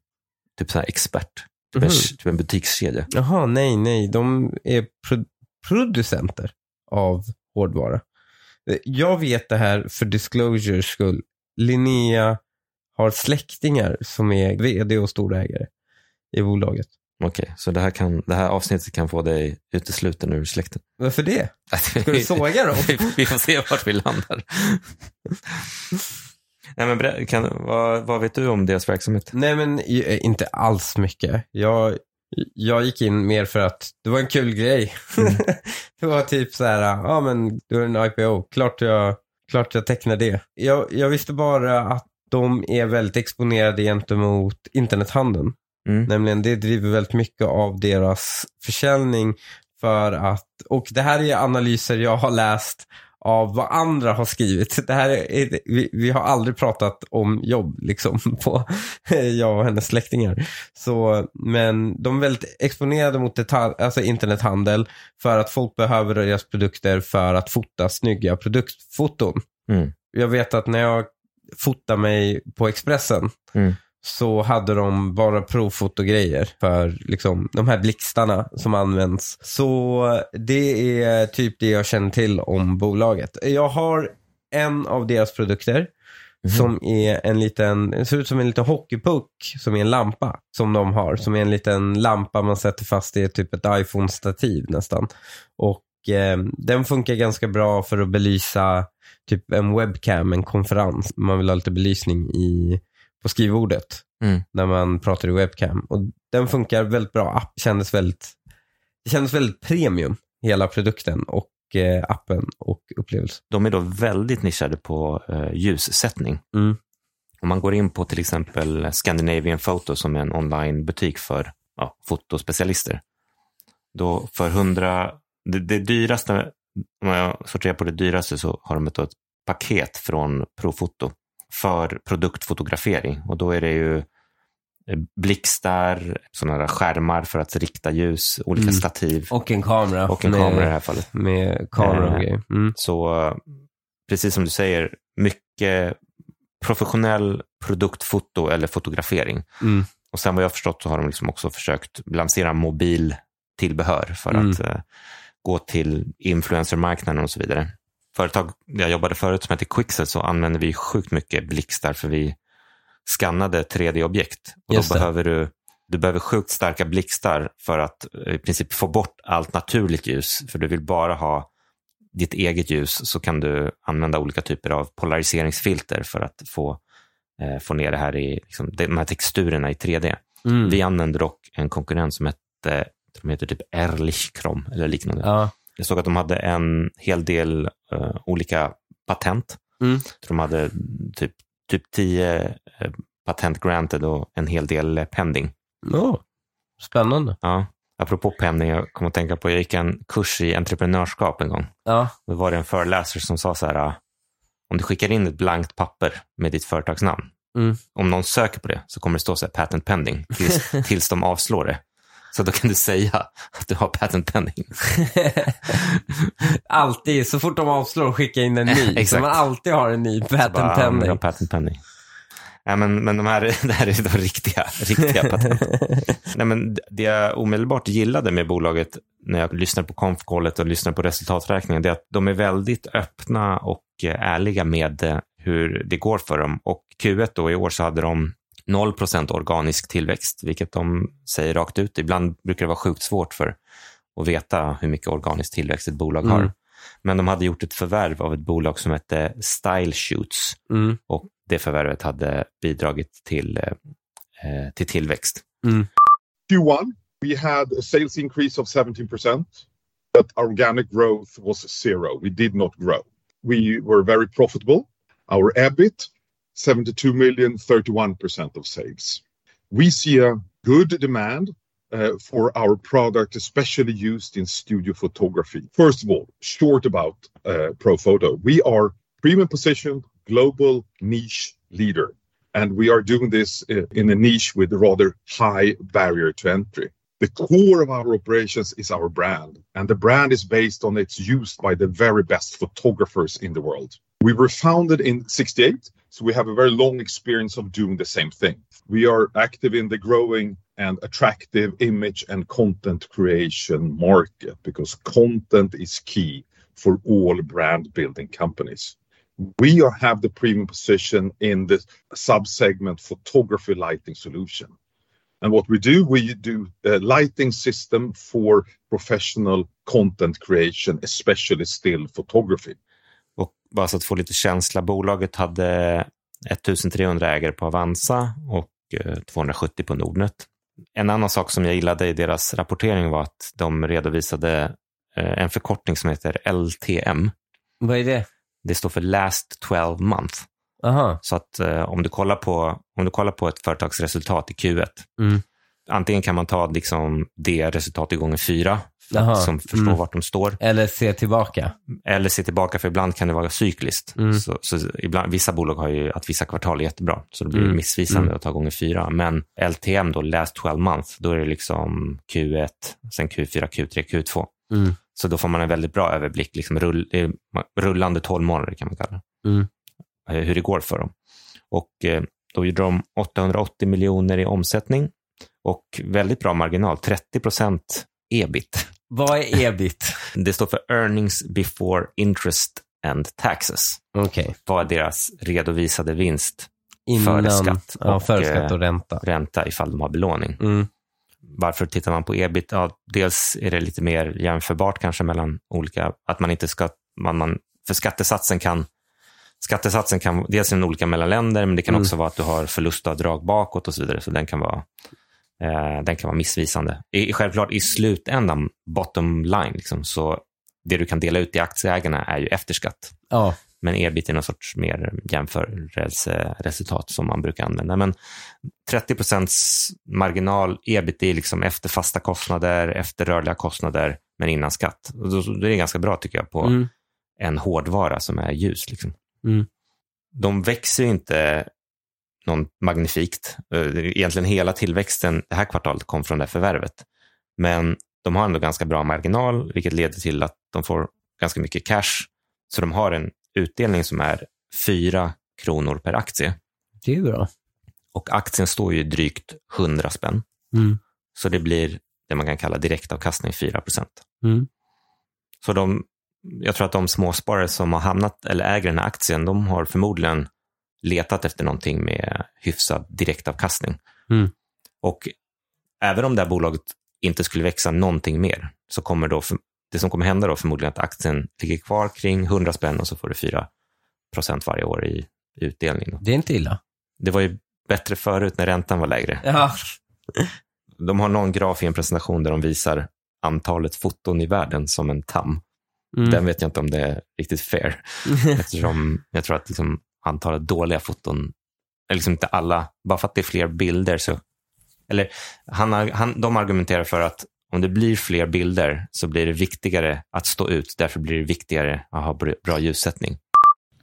typ här expert. Typ, en, Mhm. typ en butikskedja. Jaha, nej, nej. De är pro- producenter av hårdvara. Jag vet det här för disclosures skull. Linnea har släktingar som är vd och storägare i bolaget. Okej, så det här, kan, det här avsnittet kan få dig utesluten ur släkten. Varför det? Ska du såga dem? vi får se vart vi landar. Nej, men, kan, vad, vad vet du om deras verksamhet? Nej men i- inte alls mycket. Jag, jag gick in mer för att det var en kul grej. det var typ så här, ja men du är en IPO, klart jag, klart jag tecknar det. Jag, jag visste bara att de är väldigt exponerade gentemot internethandeln. Mm. Nämligen det driver väldigt mycket av deras försäljning för att, och det här är analyser jag har läst av vad andra har skrivit. Det här är, vi, vi har aldrig pratat om jobb liksom på jag och hennes släktingar. Så, men de är väldigt exponerade mot detalj, alltså internethandel för att folk behöver deras produkter för att fota snygga produktfoton. Mm. Jag vet att när jag fotade mig på Expressen Mm. Så hade de bara provfotogrejer för liksom, de här blixtarna som används. Så det är typ det jag känner till om bolaget. Jag har en av deras produkter som är en liten, det ser ut som en liten hockeypuck som är en lampa som de har. Som är en liten lampa man sätter fast i typ ett iPhone-stativ nästan. Och eh, den funkar ganska bra för att belysa typ en webcam, en konferens. Man vill ha lite belysning i, på skrivbordet Mm. när man pratar i webcam. Och den funkar väldigt bra. App kändes väldigt, det kändes väldigt premium, hela produkten och eh, appen och upplevelsen. De är då väldigt nischade på eh, ljussättning. Mm. Om man går in på till exempel Scandinavian Photo som är en onlinebutik för ja, fotospecialister. Då för 100, det, det dyraste, om jag sorterar på det dyraste så har de ett, ett paket från Profoto för produktfotografering och då är det ju eh, blixtar, sådana där skärmar för att rikta ljus, olika Mm. stativ Och en kamera. och en med, kamera i det här fallet. Med kamera och Eh, grejer. Mm. Så precis som du säger, mycket professionell produktfoto eller fotografering. Mm. Och sen vad jag har förstått så har de liksom också försökt lansera mobiltillbehör för Mm. att eh, gå till influencermarknaden och så vidare. Företag där jag jobbade förut som heter Quixel så använde vi sjukt mycket blixtar för vi skannade 3D-objekt. Och Just då det. behöver du, du behöver sjukt starka blixtar för att eh, i princip få bort allt naturligt ljus. För du vill bara ha ditt eget ljus så kan du använda olika typer av polariseringsfilter för att få, eh, få ner det här i liksom, de här texturerna i 3D. Mm. Vi använder dock en konkurrent som hette, de heter typ Ehrlichkrom eller liknande. Ja. Jag såg att de hade en hel del eh, olika patent. Mm. De hade typ, typ 10 eh, patent granted och en hel del eh, pending. Åh, Spännande. Ja. Apropå pending, jag kom att tänka på, jag gick en kurs i entreprenörskap en gång. Ja. Då var det en föreläsare som sa så här, ah, om du skickar in ett blankt papper med ditt företagsnamn, Mm. om någon söker på det så kommer det stå så här patent pending tills, tills de avslår det. Så då kan du säga att du har patent pending. alltid, så fort de avslår, skicka in en ny. så man alltid har en ny patent Bara, ja, patent pending. Ja, men, men de här, det här är de riktiga, riktiga patent. Nej, men det jag omedelbart gillade med bolaget när jag lyssnade på konfkollet och lyssnade på resultaträkningen, det är att de är väldigt öppna och eh, ärliga med eh, hur det går för dem. Och Q1 då i år så hade de 0% organisk tillväxt, vilket de säger rakt ut. Ibland brukar det vara sjukt svårt för att veta hur mycket organisk tillväxt ett bolag har. Mm. Men de hade gjort ett förvärv av ett bolag som hette Style Shoots Mm. och det förvärvet hade bidragit till, eh, eh, till tillväxt. Q1, we had a sales increase of 17%, but organic growth was zero. We did not grow. We were very profitable. Our EBIT, 72 million, 31% of sales. We see a good demand uh, for our product, especially used in studio photography. First of all, short about uh, Profoto. We are premium positioned global niche leader and we are doing this uh, in a niche with a rather high barrier to entry. The core of our operations is our brand, and the brand is based on it's used by the very best photographers in the world. We were founded in 68, so we have a very long experience of doing the same thing. We are active in the growing and attractive image and content creation market because content is key for all brand building companies. We are, have the premium position in the sub-segment photography lighting solution. And what we do, we do a lighting system for professional content creation, especially still photography. Bara så att få lite känsla, bolaget hade 1300 ägare på Avanza och eh, 270 på Nordnet. En annan sak som jag gillade i deras rapportering var att de redovisade eh, en förkortning som heter LTM. Vad är det? Det står för Last 12 Month. Aha. Så att eh, om, du kollar på, om du kollar på ett företags resultat i Q1, Mm. antingen kan man ta liksom det resultatet gånger fyra, för att som förstå mm. vart de står, Eller se tillbaka. eller se tillbaka, för ibland kan det vara cykliskt. Mm. Så, så ibland, vissa bolag har ju att vissa kvartal är jättebra, så det blir Mm. missvisande Mm. att ta gånger fyra. Men LTM, då, last 12 month, då är det liksom Q1, sen Q4, Q3, Q2. Mm. Så då får man en väldigt bra överblick, liksom rull, är rullande 12 månader kan man kalla det. Mm. Eh, hur det går för dem. Och eh, då gjorde de 880 miljoner i omsättning och väldigt bra marginal, 30 procent ebit. Vad är ebit? Det står för earnings before interest and taxes. Okej. Vad är deras redovisade vinst, Innan, Före skatt Ja, och, före skatt och eh, ränta. ränta ifall de har belåning? Mm. Varför tittar man på ebit? Ja, dels är det lite mer jämförbart kanske mellan olika, att man inte ska, man, man, för skattesatsen kan Skattesatsen kan dels är den olika mellan länder, men det kan Mm. också vara att du har förlustavdrag bakåt och så vidare, så den kan vara, den kan vara missvisande. I, självklart i slutändan, bottom line, liksom, så det du kan dela ut till aktieägarna är ju efter skatt. Ja. Men ebit är någon sorts mer jämförelseresultat som man brukar använda. Men 30 procents marginal ebit är liksom efter fasta kostnader, efter rörliga kostnader, men innan skatt. Och då är det ganska bra tycker jag på Mm. en hårdvara som är ljus. Liksom. Mm. De växer inte någon magnifikt. Eh, Egentligen hela tillväxten det här kvartalet kom från det här förvärvet. Men de har ändå ganska bra marginal, vilket leder till att de får ganska mycket cash. Så de har en utdelning som är 4 kronor per aktie. Det är bra. Och aktien står ju drygt 100 spänn. Mm. Så det blir det man kan kalla direktavkastning 4 procent. Mm. Så de, jag tror att de småsparare som har hamnat eller äger den här aktien, de har förmodligen letat efter någonting med hyfsad direktavkastning. Mm. Och även om det här bolaget inte skulle växa någonting mer, så kommer då, för, det som kommer hända då förmodligen att aktien ligger kvar kring 100 spänn och så får du 4 procent varje år i, i utdelning. Då. Det är inte illa. Det var ju bättre förut när räntan var lägre. Ja. De har någon graf i en presentation där de visar antalet foton i världen som en tam. Mm. Den vet jag inte om det är riktigt fair. Eftersom jag tror att liksom antalet dåliga foton, eller liksom inte alla, bara för att det är fler bilder så, eller han, han, de argumenterar för att om det blir fler bilder så blir det viktigare att stå ut, därför blir det viktigare att ha br- bra ljussättning.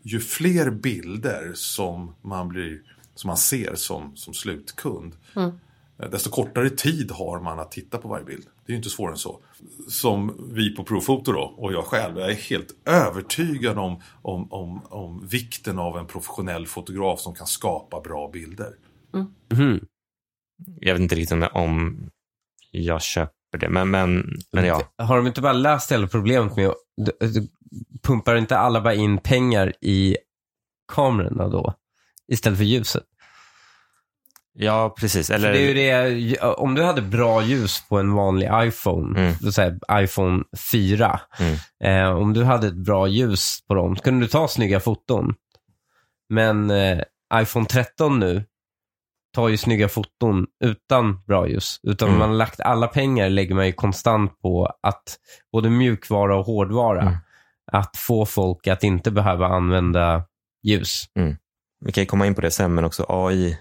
ju fler bilder som man, blir, som man ser som, som slutkund, eh, desto kortare tid har man att titta på varje bild. Det är ju inte svårare än så. Som vi på Profoto då, och jag själv, jag är helt övertygad om, om, om, om vikten av en professionell fotograf som kan skapa bra bilder. Mhm. Jag vet inte riktigt om- jag köper det, men, men, men ja. Har de inte bara löst hela problemet med att pumpar inte alla bara in pengar i kamerorna då? Istället för ljuset. Ja, precis. För Eller, det är ju det, om du hade bra ljus på en vanlig iPhone, Mm. säga iPhone 4. Mm. Eh, om du hade ett bra ljus på dem, så kunde du ta snygga foton. Men eh, iPhone 13 nu tar ju snygga foton utan bra ljus. Utan Mm. man har lagt alla pengar lägger man ju konstant på att både mjukvara och hårdvara, Mm. att få folk att inte behöva använda ljus. Vi kan ju komma in på det sen, men också AI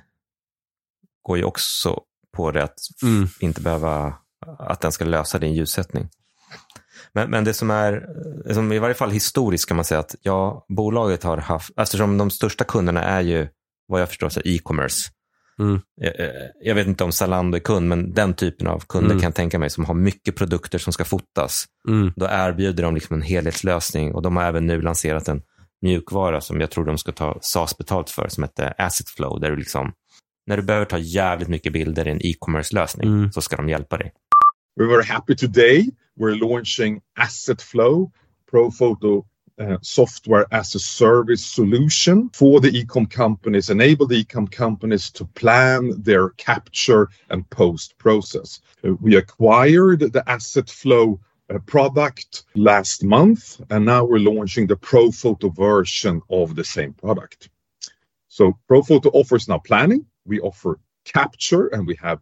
går ju också på det att Mm. inte behöva, att den ska lösa din ljussättning. Men, men det som är, det som i varje fall historiskt kan man säga att ja, bolaget har haft, eftersom de största kunderna är ju, vad jag förstår, e-commerce. Mm. Jag, eh, jag vet inte om Zalando är kund, men den typen av kunder Mm. kan jag tänka mig som har mycket produkter som ska fotas. Mm. Då erbjuder de liksom en helhetslösning och de har även nu lanserat en mjukvara som jag tror de ska ta SAS betalt för som heter Asset Flow. Där du liksom, när du behöver ta jävligt mycket bilder i en e-commerce-lösning Mm. så ska de hjälpa dig. We're very happy today. We're launching Asset Flow, Profoto uh, software as a service solution for the ecom companies, enable the ecom companies to plan their capture and post process. Uh, we acquired the asset flow uh, product last month, and now we're launching the Profoto version of the same product. So Profoto offers now planning, we offer capture, and we have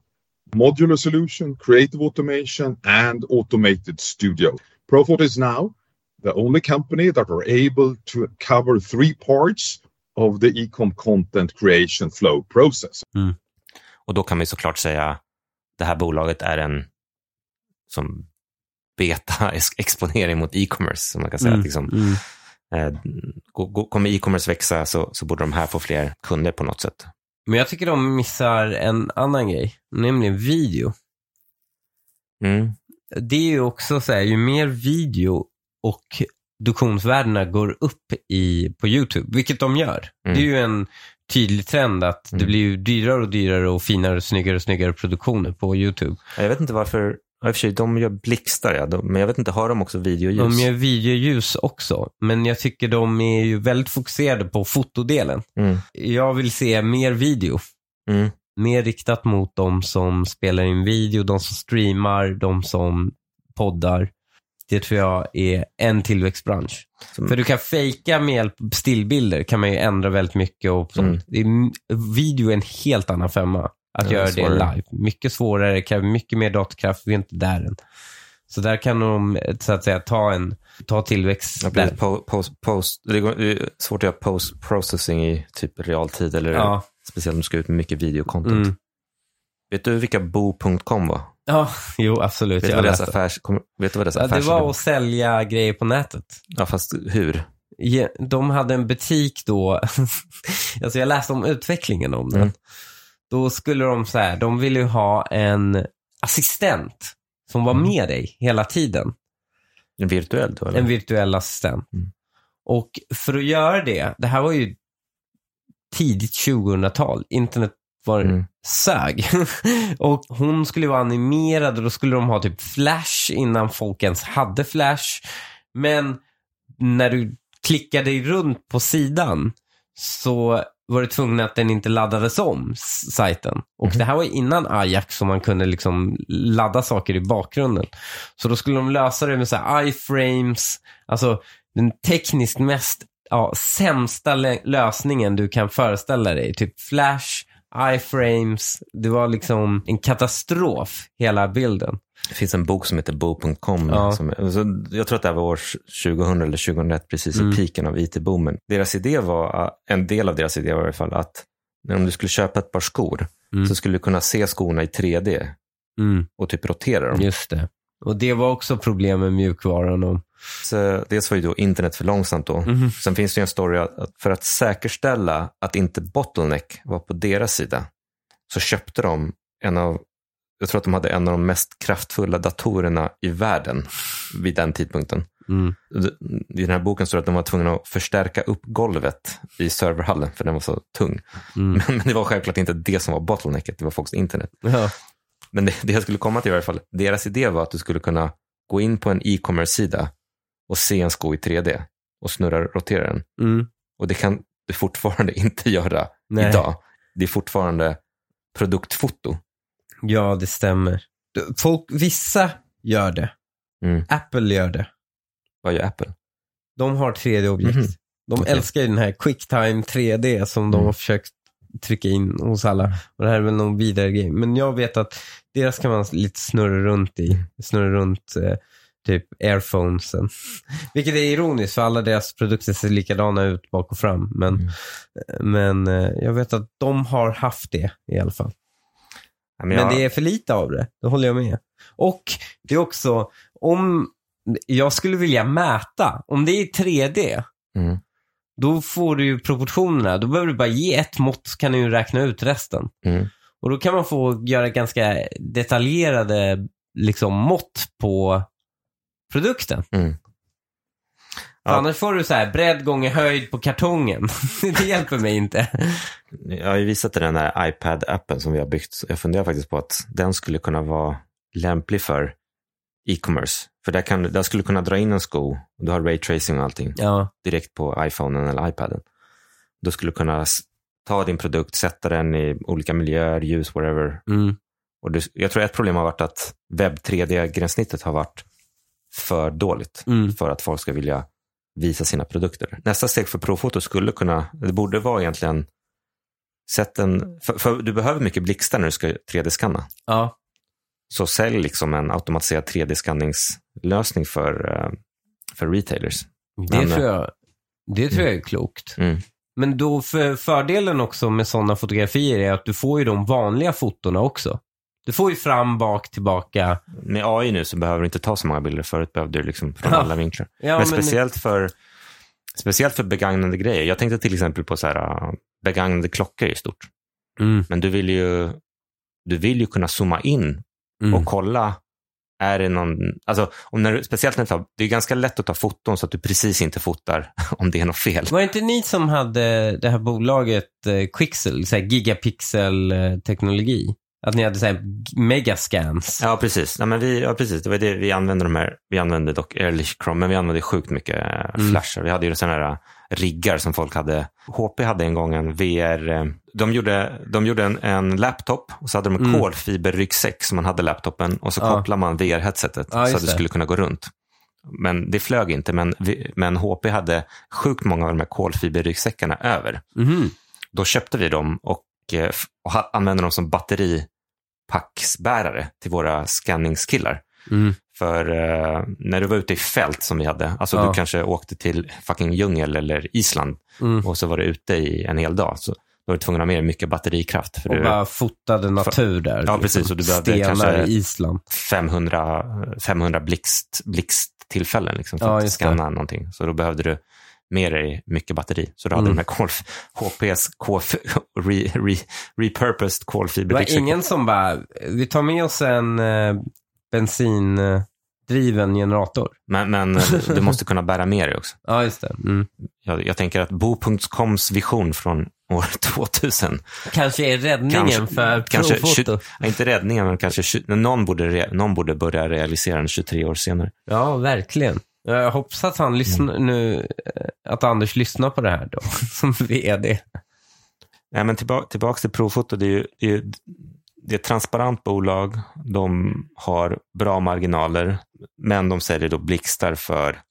modular solution, creative automation, and automated studio. Profoto is now the only company that are able to cover three parts of the ecom content creation flow process. Och då kan man ju såklart säga det här bolaget är en som beta-exponering mot e-commerce. Som man kan säga. Mm, Att liksom, mm. eh, kommer e-commerce växa så, så borde de här få fler kunder på något sätt. Men jag tycker de missar en annan grej, nämligen video. Mm. Det är ju också så här, ju mer video och produktionsvärdena går upp i, på YouTube, vilket de gör. Mm. Det är ju en tydlig trend att det Mm. blir ju dyrare och dyrare och finare och snyggare och snyggare produktioner på YouTube. Jag vet inte varför, ja, i och för sig, de gör blixtar, ja, de, men jag vet inte, har de också videoljus? De gör videoljus också, men jag tycker de är ju väldigt fokuserade på fotodelen. Mm. Jag vill se mer video. Mm. Mer riktat mot de som spelar in video, de som streamar, de som poddar. Det tror jag är en tillväxtbransch. Som- För du kan fejka med hjälp av stillbilder, kan man ju ändra väldigt mycket och sånt. Mm. Video är en helt annan femma. Att Ja, det är göra det live. Mycket svårare, kräver mycket mer datorkraft, vi är inte där än. Så där kan de så att säga ta en ta tillväxt. Ja, där. post, post, det det är svårt att göra post-processing i typ realtid, eller Ja. speciellt om du ska ut med mycket videocontent. Mm. Vet du vilka bo.com var? Ja, jo absolut. Vet du vad deras, affärs, kom, vet du vad deras ja, det affärsidé var att sälja grejer på nätet. Ja, fast hur? Ja, De hade en butik då, alltså jag läste om utvecklingen om den. Mm. Då skulle de så här, de ville ju ha en assistent som var Mm. med dig hela tiden. En virtuell då, eller? En virtuell assistent. Mm. Och för att göra det, det här var ju tidigt 2000-tal. Internet var Mm. sög. och hon skulle vara animerad och då skulle de ha typ flash innan folk ens hade flash. Men när du klickade runt på sidan så var du tvungen att den inte laddades om, sajten. Och det här var innan Ajax som man kunde liksom ladda saker i bakgrunden. Så då skulle de lösa det med så här iframes, alltså den tekniskt mest ja, sämsta lö- lösningen du kan föreställa dig. Typ flash, iframes, det var liksom en katastrof, hela bilden. Det finns en bok som heter bo.com. Ja. Som, jag tror att det här var år 2000 eller 2001, precis Mm. i piken av it-boomen. Deras idé var, uh, en del av deras idé var i alla fall att om du skulle köpa ett par skor Mm. så skulle du kunna se skorna i 3D Mm, och typ rotera dem. just det. Och det var också problem med mjukvaran. Och, Så dels var ju då internet för långsamt då. Mhm. Sen finns det ju en story att att för att säkerställa att inte bottleneck var på deras sida så köpte de en av, jag tror att de hade en av de mest kraftfulla datorerna i världen vid den tidpunkten. mm, I den här boken står det att de var tvungna att förstärka upp golvet i serverhallen för den var så tung. mm. Men, men det var självklart inte det som var bottlenecket, det var folks internet. Ja. Men det, det jag skulle komma till i alla fall, deras idé var att du skulle kunna gå in på en e-commerce-sida och se en sko i 3D och snurra rotera den. Mm. Och det kan du fortfarande inte göra Nej. idag. Det är fortfarande produktfoto. Ja, det stämmer. Folk, vissa gör det. Mm. Apple gör det. Vad gör Apple? De har 3D-objekt. Mhm. De Okej. älskar ju den här quicktime 3D som de Mm. har försökt trycka in hos alla. Och det här är väl någon vidare grej. Men jag vet att deras kan man lite snurra runt i. Snurra runt eh, typ airphonesen. Vilket är ironiskt för alla deras produkter ser likadana ut bak och fram. Men, Mm. men eh, jag vet att de har haft det i alla fall. Ja, Men jag, det är för lite av det, det håller jag med. Och det är också, om jag skulle vilja mäta, om det är i 3D, Mm. då får du ju proportionerna. Då behöver du bara ge ett mått så kan du ju räkna ut resten. Mm. Och då kan man få göra ganska detaljerade liksom, mått på produkten. Mm. Ja. Annars får du så här bredd gånger höjd på kartongen. det hjälper mig inte. Jag har ju visat dig den här iPad-appen som vi har byggt. Jag funderar faktiskt på att den skulle kunna vara lämplig för e-commerce. För där, kan, där skulle du kunna dra in en sko, och du har raytracing och allting, Ja. direkt på iPhonen eller iPaden. Då skulle du kunna ta din produkt, sätta den i olika miljöer, ljus, whatever. Mm. Och du, jag tror ett problem har varit att webb 3D-gränssnittet har varit för dåligt Mm. för att folk ska vilja visa sina produkter. Nästa steg för provfoto skulle kunna, det borde vara egentligen, sätt en, för, för du behöver mycket blixtar när du ska 3D-skanna. Ja. Så sälj liksom en automatiserad 3D-skanningslösning för, eh, för retailers. Det Men, tror jag, det tror jag är klokt. Mm. Men då för fördelen också med sådana fotografier är att du får ju de vanliga fotona också. Du får ju fram, bak, tillbaka. Med AI nu så behöver du inte ta så många bilder. Förut behövde du liksom från Ja. alla vinklar. Ja, men, men- speciellt, för, speciellt för begagnade grejer. Jag tänkte till exempel på så här, uh, begagnade klockor i stort. Mm. Men du vill ju, du vill ju kunna zooma in Mm. och kolla. Är det någon, alltså, om när du, speciellt när du tar, det är ganska lätt att ta foton så att du precis inte fotar om det är något fel. Var det inte ni som hade det här bolaget eh, Quixel, så gigapixel-teknologi? Att ni hade så här megascans? Ja, precis. Ja, men vi, ja, precis. Det var det vi använde de här. Vi använde dock Ehrlich Chrome, men vi använde sjukt mycket eh, Mm. flashar. Vi hade ju sådana här eh, riggar som folk hade. HP hade en gång en VR. eh, De gjorde, de gjorde en, en laptop och så hade de en Mm. kolfiberryggsäck som man hade laptopen och så Ja. kopplade man VR-headsetet Ja, så att det skulle kunna gå runt. Men det flög inte, men, men HP hade sjukt många av de här kolfiberryggsäckarna över. Mhm. Då köpte vi dem och, eh, f- och använde dem som batteripacksbärare till våra scanningskillar. Mm. För eh, när du var ute i fält som vi hade, alltså Ja. du kanske åkte till fucking djungel eller Island Mm. och så var du ute i en hel dag. Så då var du tvungen att ha med dig mycket batterikraft. För Och du, bara fotade natur där. Ja, precis. Och du behövde kanske- i Island. 500, 500 blixt, blixttillfällen liksom, för Ja, att scanna någonting. Så då behövde du med dig mycket batteri. Så du hade Mm. de här kol, HPs kolf, re, re, repurposed Det var ingen som bara, vi tar med oss en eh, bensindriven generator. Men, men eh, du måste kunna bära med dig också. Ja, just det. Mm. Jag, jag tänker att Bo.coms vision från år 2000, Kanske är räddningen Kanske- för kanske provfoto. inte räddningen, men kanske någon borde, någon borde börja realisera den 23 år senare. Ja, verkligen. Jag hoppas att han lyssnar Mm. nu, eh, att Anders lyssnar på det här då, som vd. Nej, men tillbaka, tillbaka till provfoto, det är ju, det är ju det är ett transparent bolag, de har bra marginaler, men de säljer då blixtar för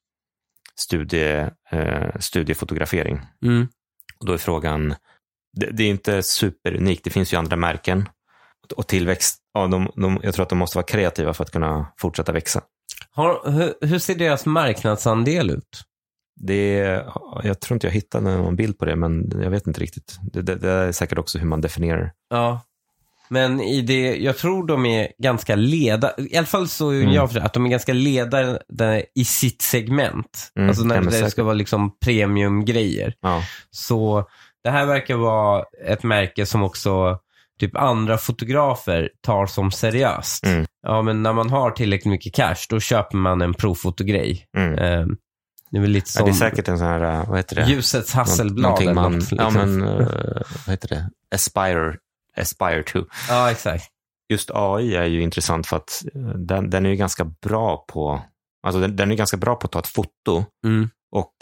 studie, eh, studiefotografering. Mm. Och då är frågan, det, det är inte superunikt, det finns ju andra märken. Och tillväxt, ja, de, de, jag tror att de måste vara kreativa för att kunna fortsätta växa. Har, hur, hur ser deras marknadsandel ut? Det är, jag tror inte jag hittade någon bild på det, men jag vet inte riktigt. Det, det, det är säkert också hur man definierar. Ja. Men i det, jag tror de är ganska ledande, i alla fall så Mm. jag för att de är ganska ledande i sitt segment. Mm, alltså när ja, det säkert. ska vara liksom premiumgrejer. Ja. Så det här verkar vara ett märke som också typ andra fotografer tar som seriöst. Mm. Ja, men när man har tillräckligt mycket cash, då köper man en provfotogrej. Mm. Eh, det är väl lite Ja, som det är säkert en sån här, eh, vad heter det? ljusets hasselblad. Eller man, något, ja liksom. men, eh, vad heter det? Aspire, aspire to. ja, exakt. Just AI är ju intressant för att eh, den, den är ju ganska bra på, alltså den, den är ganska bra på att ta ett foto Mm. och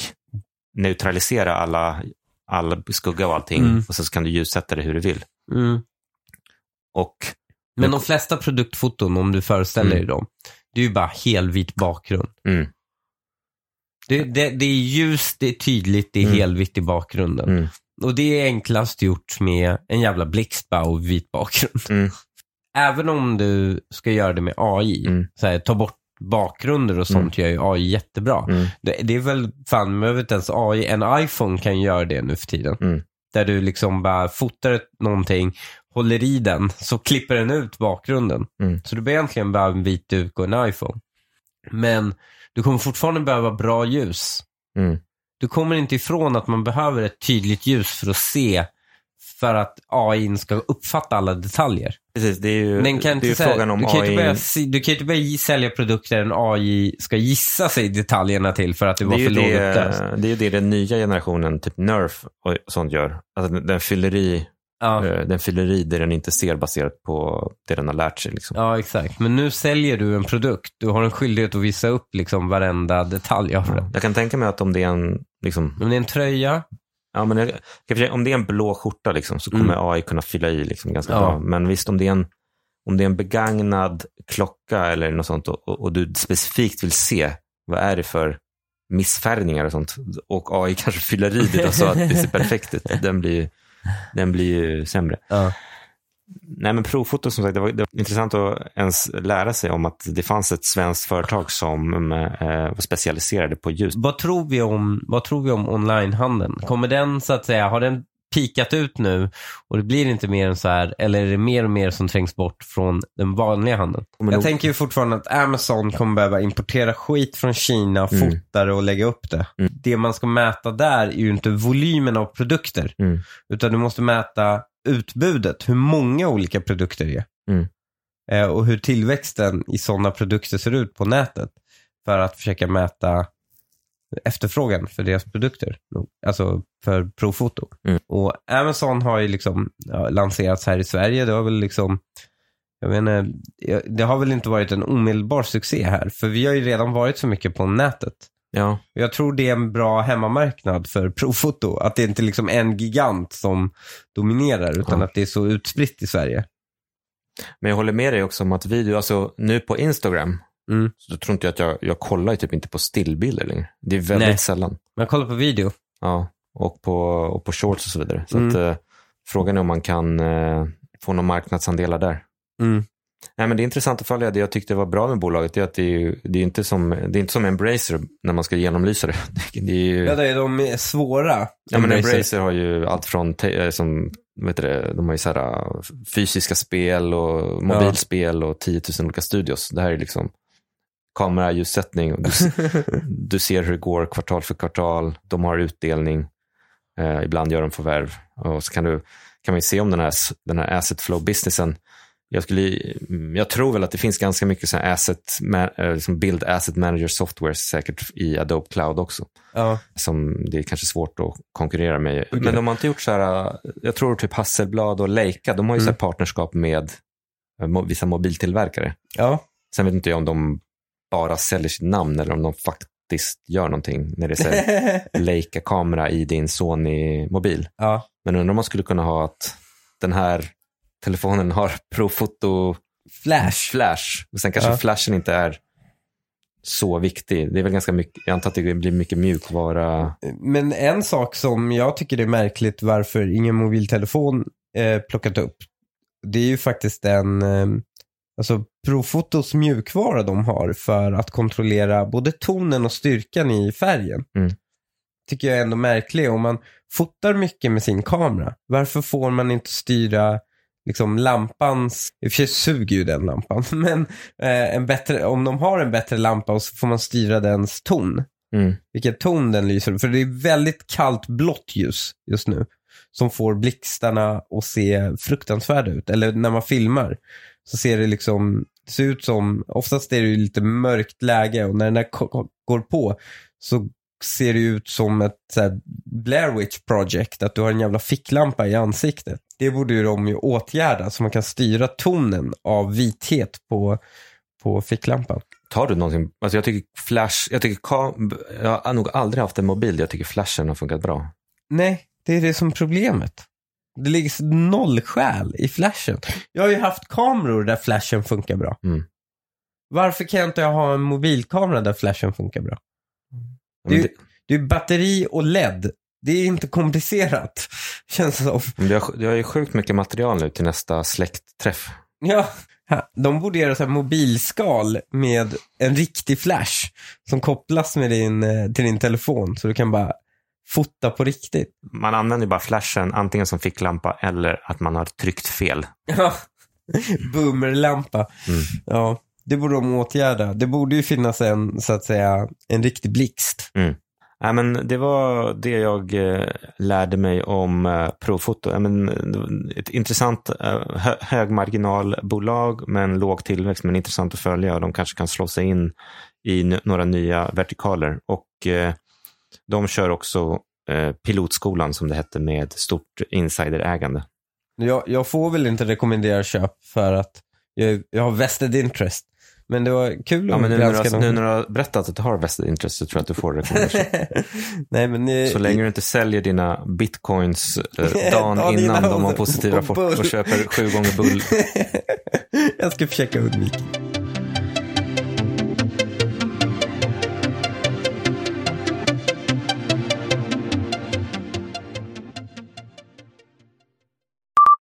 neutralisera alla, alla skugga och allting Mm. och så kan du ljussätta det hur du vill. Mm. Och Men de flesta produktfoton, om du föreställer dig Mm. dem, det är ju bara helvit bakgrund. mm, Det, det, det är ljust, det är tydligt, det är Mm. helvitt i bakgrunden. mm, Och det är enklast gjort med en jävla blixt bara och vit bakgrund. mm, Även om du ska göra det med AI, Mm. så här, ta bort bakgrunder och sånt gör ju AI jättebra. mm, Det, det är väl fan, man inte ens AI, en iPhone kan göra det nu för tiden. Mm. Där du liksom bara fotar någonting, håller i den, så klipper den ut bakgrunden. Mm. Så du behöver egentligen bara en vit duk och en iPhone. Men du kommer fortfarande behöva bra ljus. mm. Du kommer inte ifrån att man behöver ett tydligt ljus för att se, för att AI ska uppfatta alla detaljer. Precis, det är ju, Den kan det är inte ju frågan om du, kan AI. börja, du kan ju inte börja sälja produkter en AI ska gissa sig detaljerna till för att det det var för lågupplöst. det, är ju det den nya generationen, typ Nerf och sånt gör. Alltså den fyller i Ja. Eh, Den fyller i det den inte ser baserat på det den har lärt sig. Liksom. Ja, exakt. Men nu säljer du en produkt. Du har en skyldighet att visa upp liksom varenda detalj av den. Jag kan tänka mig att om det är en, liksom, Om det är en tröja, ja, men jag, om det är en blå skjorta liksom, så kommer AI kunna fylla i liksom, ganska Mm. Ja. bra. Men visst, om det är en, om det är en begagnad klocka eller något sånt och, och, du specifikt vill se vad är det för missfärgningar och sånt och AI kanske fyller i det så att det ser perfekt ut. Den blir, den blir ju sämre. Ja. Nej, men provfoto som sagt, det var, det var intressant att ens lära sig om att det fanns ett svenskt företag som eh, var specialiserade på just vad tror vi om, vad tror vi om onlinehandeln? Kommer den så att säga, har den pikat ut nu och det blir inte mer än så här, eller är det mer och mer som trängs bort från den vanliga handeln? Men Jag nog- tänker ju fortfarande att Amazon kommer behöva importera skit från Kina, Mm. fota det och lägga upp det. Mm. Det man ska mäta där är ju inte volymen av produkter, Mm. utan du måste mäta utbudet, hur många olika produkter det är. Mm. Eh, och hur tillväxten i sådana produkter ser ut på nätet. För att försöka mäta efterfrågan för deras produkter. Alltså för provfoto. Mm. Och Amazon har ju liksom ja, lanserats här i Sverige. Det har väl liksom, jag inte, det har väl inte varit en omedelbar succé här. För vi har ju redan varit så mycket på nätet. Ja, Jag tror det är en bra hemmamarknad för provfoto. Att det inte är liksom en gigant som dominerar, utan Ja. att det är så utspritt i Sverige. men jag håller med dig också om att video, alltså nu på Instagram, Mm. så då tror inte jag att jag, jag kollar ju typ inte på stillbilder längre. Det är väldigt Nej. sällan. Men kolla på video. Ja, och på, och på shorts och så vidare. Så Mm. att, eh, frågan är om man kan eh, få några marknadsandelar där. Mm. Nej, men det är intressant att följa. Det jag tyckte var bra med bolaget är att det är, ju- det är inte som, det är inte som Embracer när man ska genomlysa det. Det är ju, Ja, det är de svåra. Ja, men Embracer. Embracer har ju allt från eh, som, vet du det, de har ju så här, uh, fysiska spel och mobilspel och 10 000 olika studios. Det här är liksom kamera, ljussättning. och Du, du ser hur det går kvartal för kvartal. De har utdelning. Eh, ibland gör de förvärv. Och så kan, du, kan man se om den här, den här asset flow businessen. Jag, skulle, jag tror väl att det finns ganska mycket så asset, eh, liksom build asset manager software säkert i Adobe Cloud också Ja. som det är kanske svårt att konkurrera med. Men de har inte gjort så här, jag tror typ Hasselblad och Leica, de har ju så här partnerskap med eh, vissa mobiltillverkare. ja. Sen vet inte jag om de bara säljer sitt namn eller om de faktiskt gör någonting när det är Leica-kamera i din Sony-mobil. ja. Men undrar om man skulle kunna ha att den här telefonen har profoto Flash. flash och sen kanske Ja. flashen inte är så viktig. Det är väl ganska mycket, jag antar att det blir mycket mjukvara. Men en sak som jag tycker är märkligt varför ingen mobiltelefon eh, plockat upp. Det är ju faktiskt den, eh, alltså Profotos mjukvara de har för att kontrollera både tonen och styrkan i färgen. Mm. Tycker jag är ändå märklig. Om man fotar mycket med sin kamera, varför får man inte styra liksom lampans, i och för sig suger ju den lampan, men eh, en bättre, om de har en bättre lampa så får man styra dens ton Mm. vilken ton den lyser. För det är väldigt kallt blått ljus just nu. Som får blixtarna att se fruktansvärda ut. Eller när man filmar så ser det liksom, det ser ut som, oftast är det ju lite mörkt läge och när den där går på så ser det ut som ett så Blair Witch Project, att du har en jävla ficklampa i ansiktet. Det borde ju de ju åtgärda så man kan styra tonen av vithet på, på ficklampan. Tar du någonsin, alltså jag tycker flash, jag tycker kam, jag har nog aldrig haft en mobil där jag tycker flashen har funkat bra. Nej, det är det som är problemet. Det ligger noll själ i flashen. Jag har ju haft kameror där flashen funkar bra. Mm. Varför kan jag inte ha en mobilkamera där flashen funkar bra? Det, det, det är batteri och LED. Det är inte komplicerat, känns det som. men jag, jag har ju sjukt mycket material nu till nästa släktträff. Ja, de borde göra så här mobilskal med en riktig flash som kopplas med din, eh, till din telefon så du kan bara fota på riktigt. Man använder bara flashen antingen som ficklampa eller att man har tryckt fel. Ja, boomerlampa. Mm. Ja, det borde de åtgärda. Det borde ju finnas en, så att säga, en riktig blixt. Nej, men det var det jag eh, lärde mig om eh, provfoto. Ja, men, var ett intressant eh, hö högmarginalbolag med låg tillväxt, men intressant att följa. De kanske kan slå sig in i några nya vertikaler. Och eh, de kör också eh, pilotskolan, som det hette, med stort insiderägande. Jag, jag får väl inte rekommendera köp för att jag, jag har vested interest. Men det var kul Ja, att men nu, när du, nu när du har berättat att du har vested interest så tror jag att du får rekommendation. Nej, men, eh, Så länge du inte säljer dina bitcoins eh, dagen Dagen innan de har positiv och rapport och köper sju gånger bull. jag ska försöka undvika.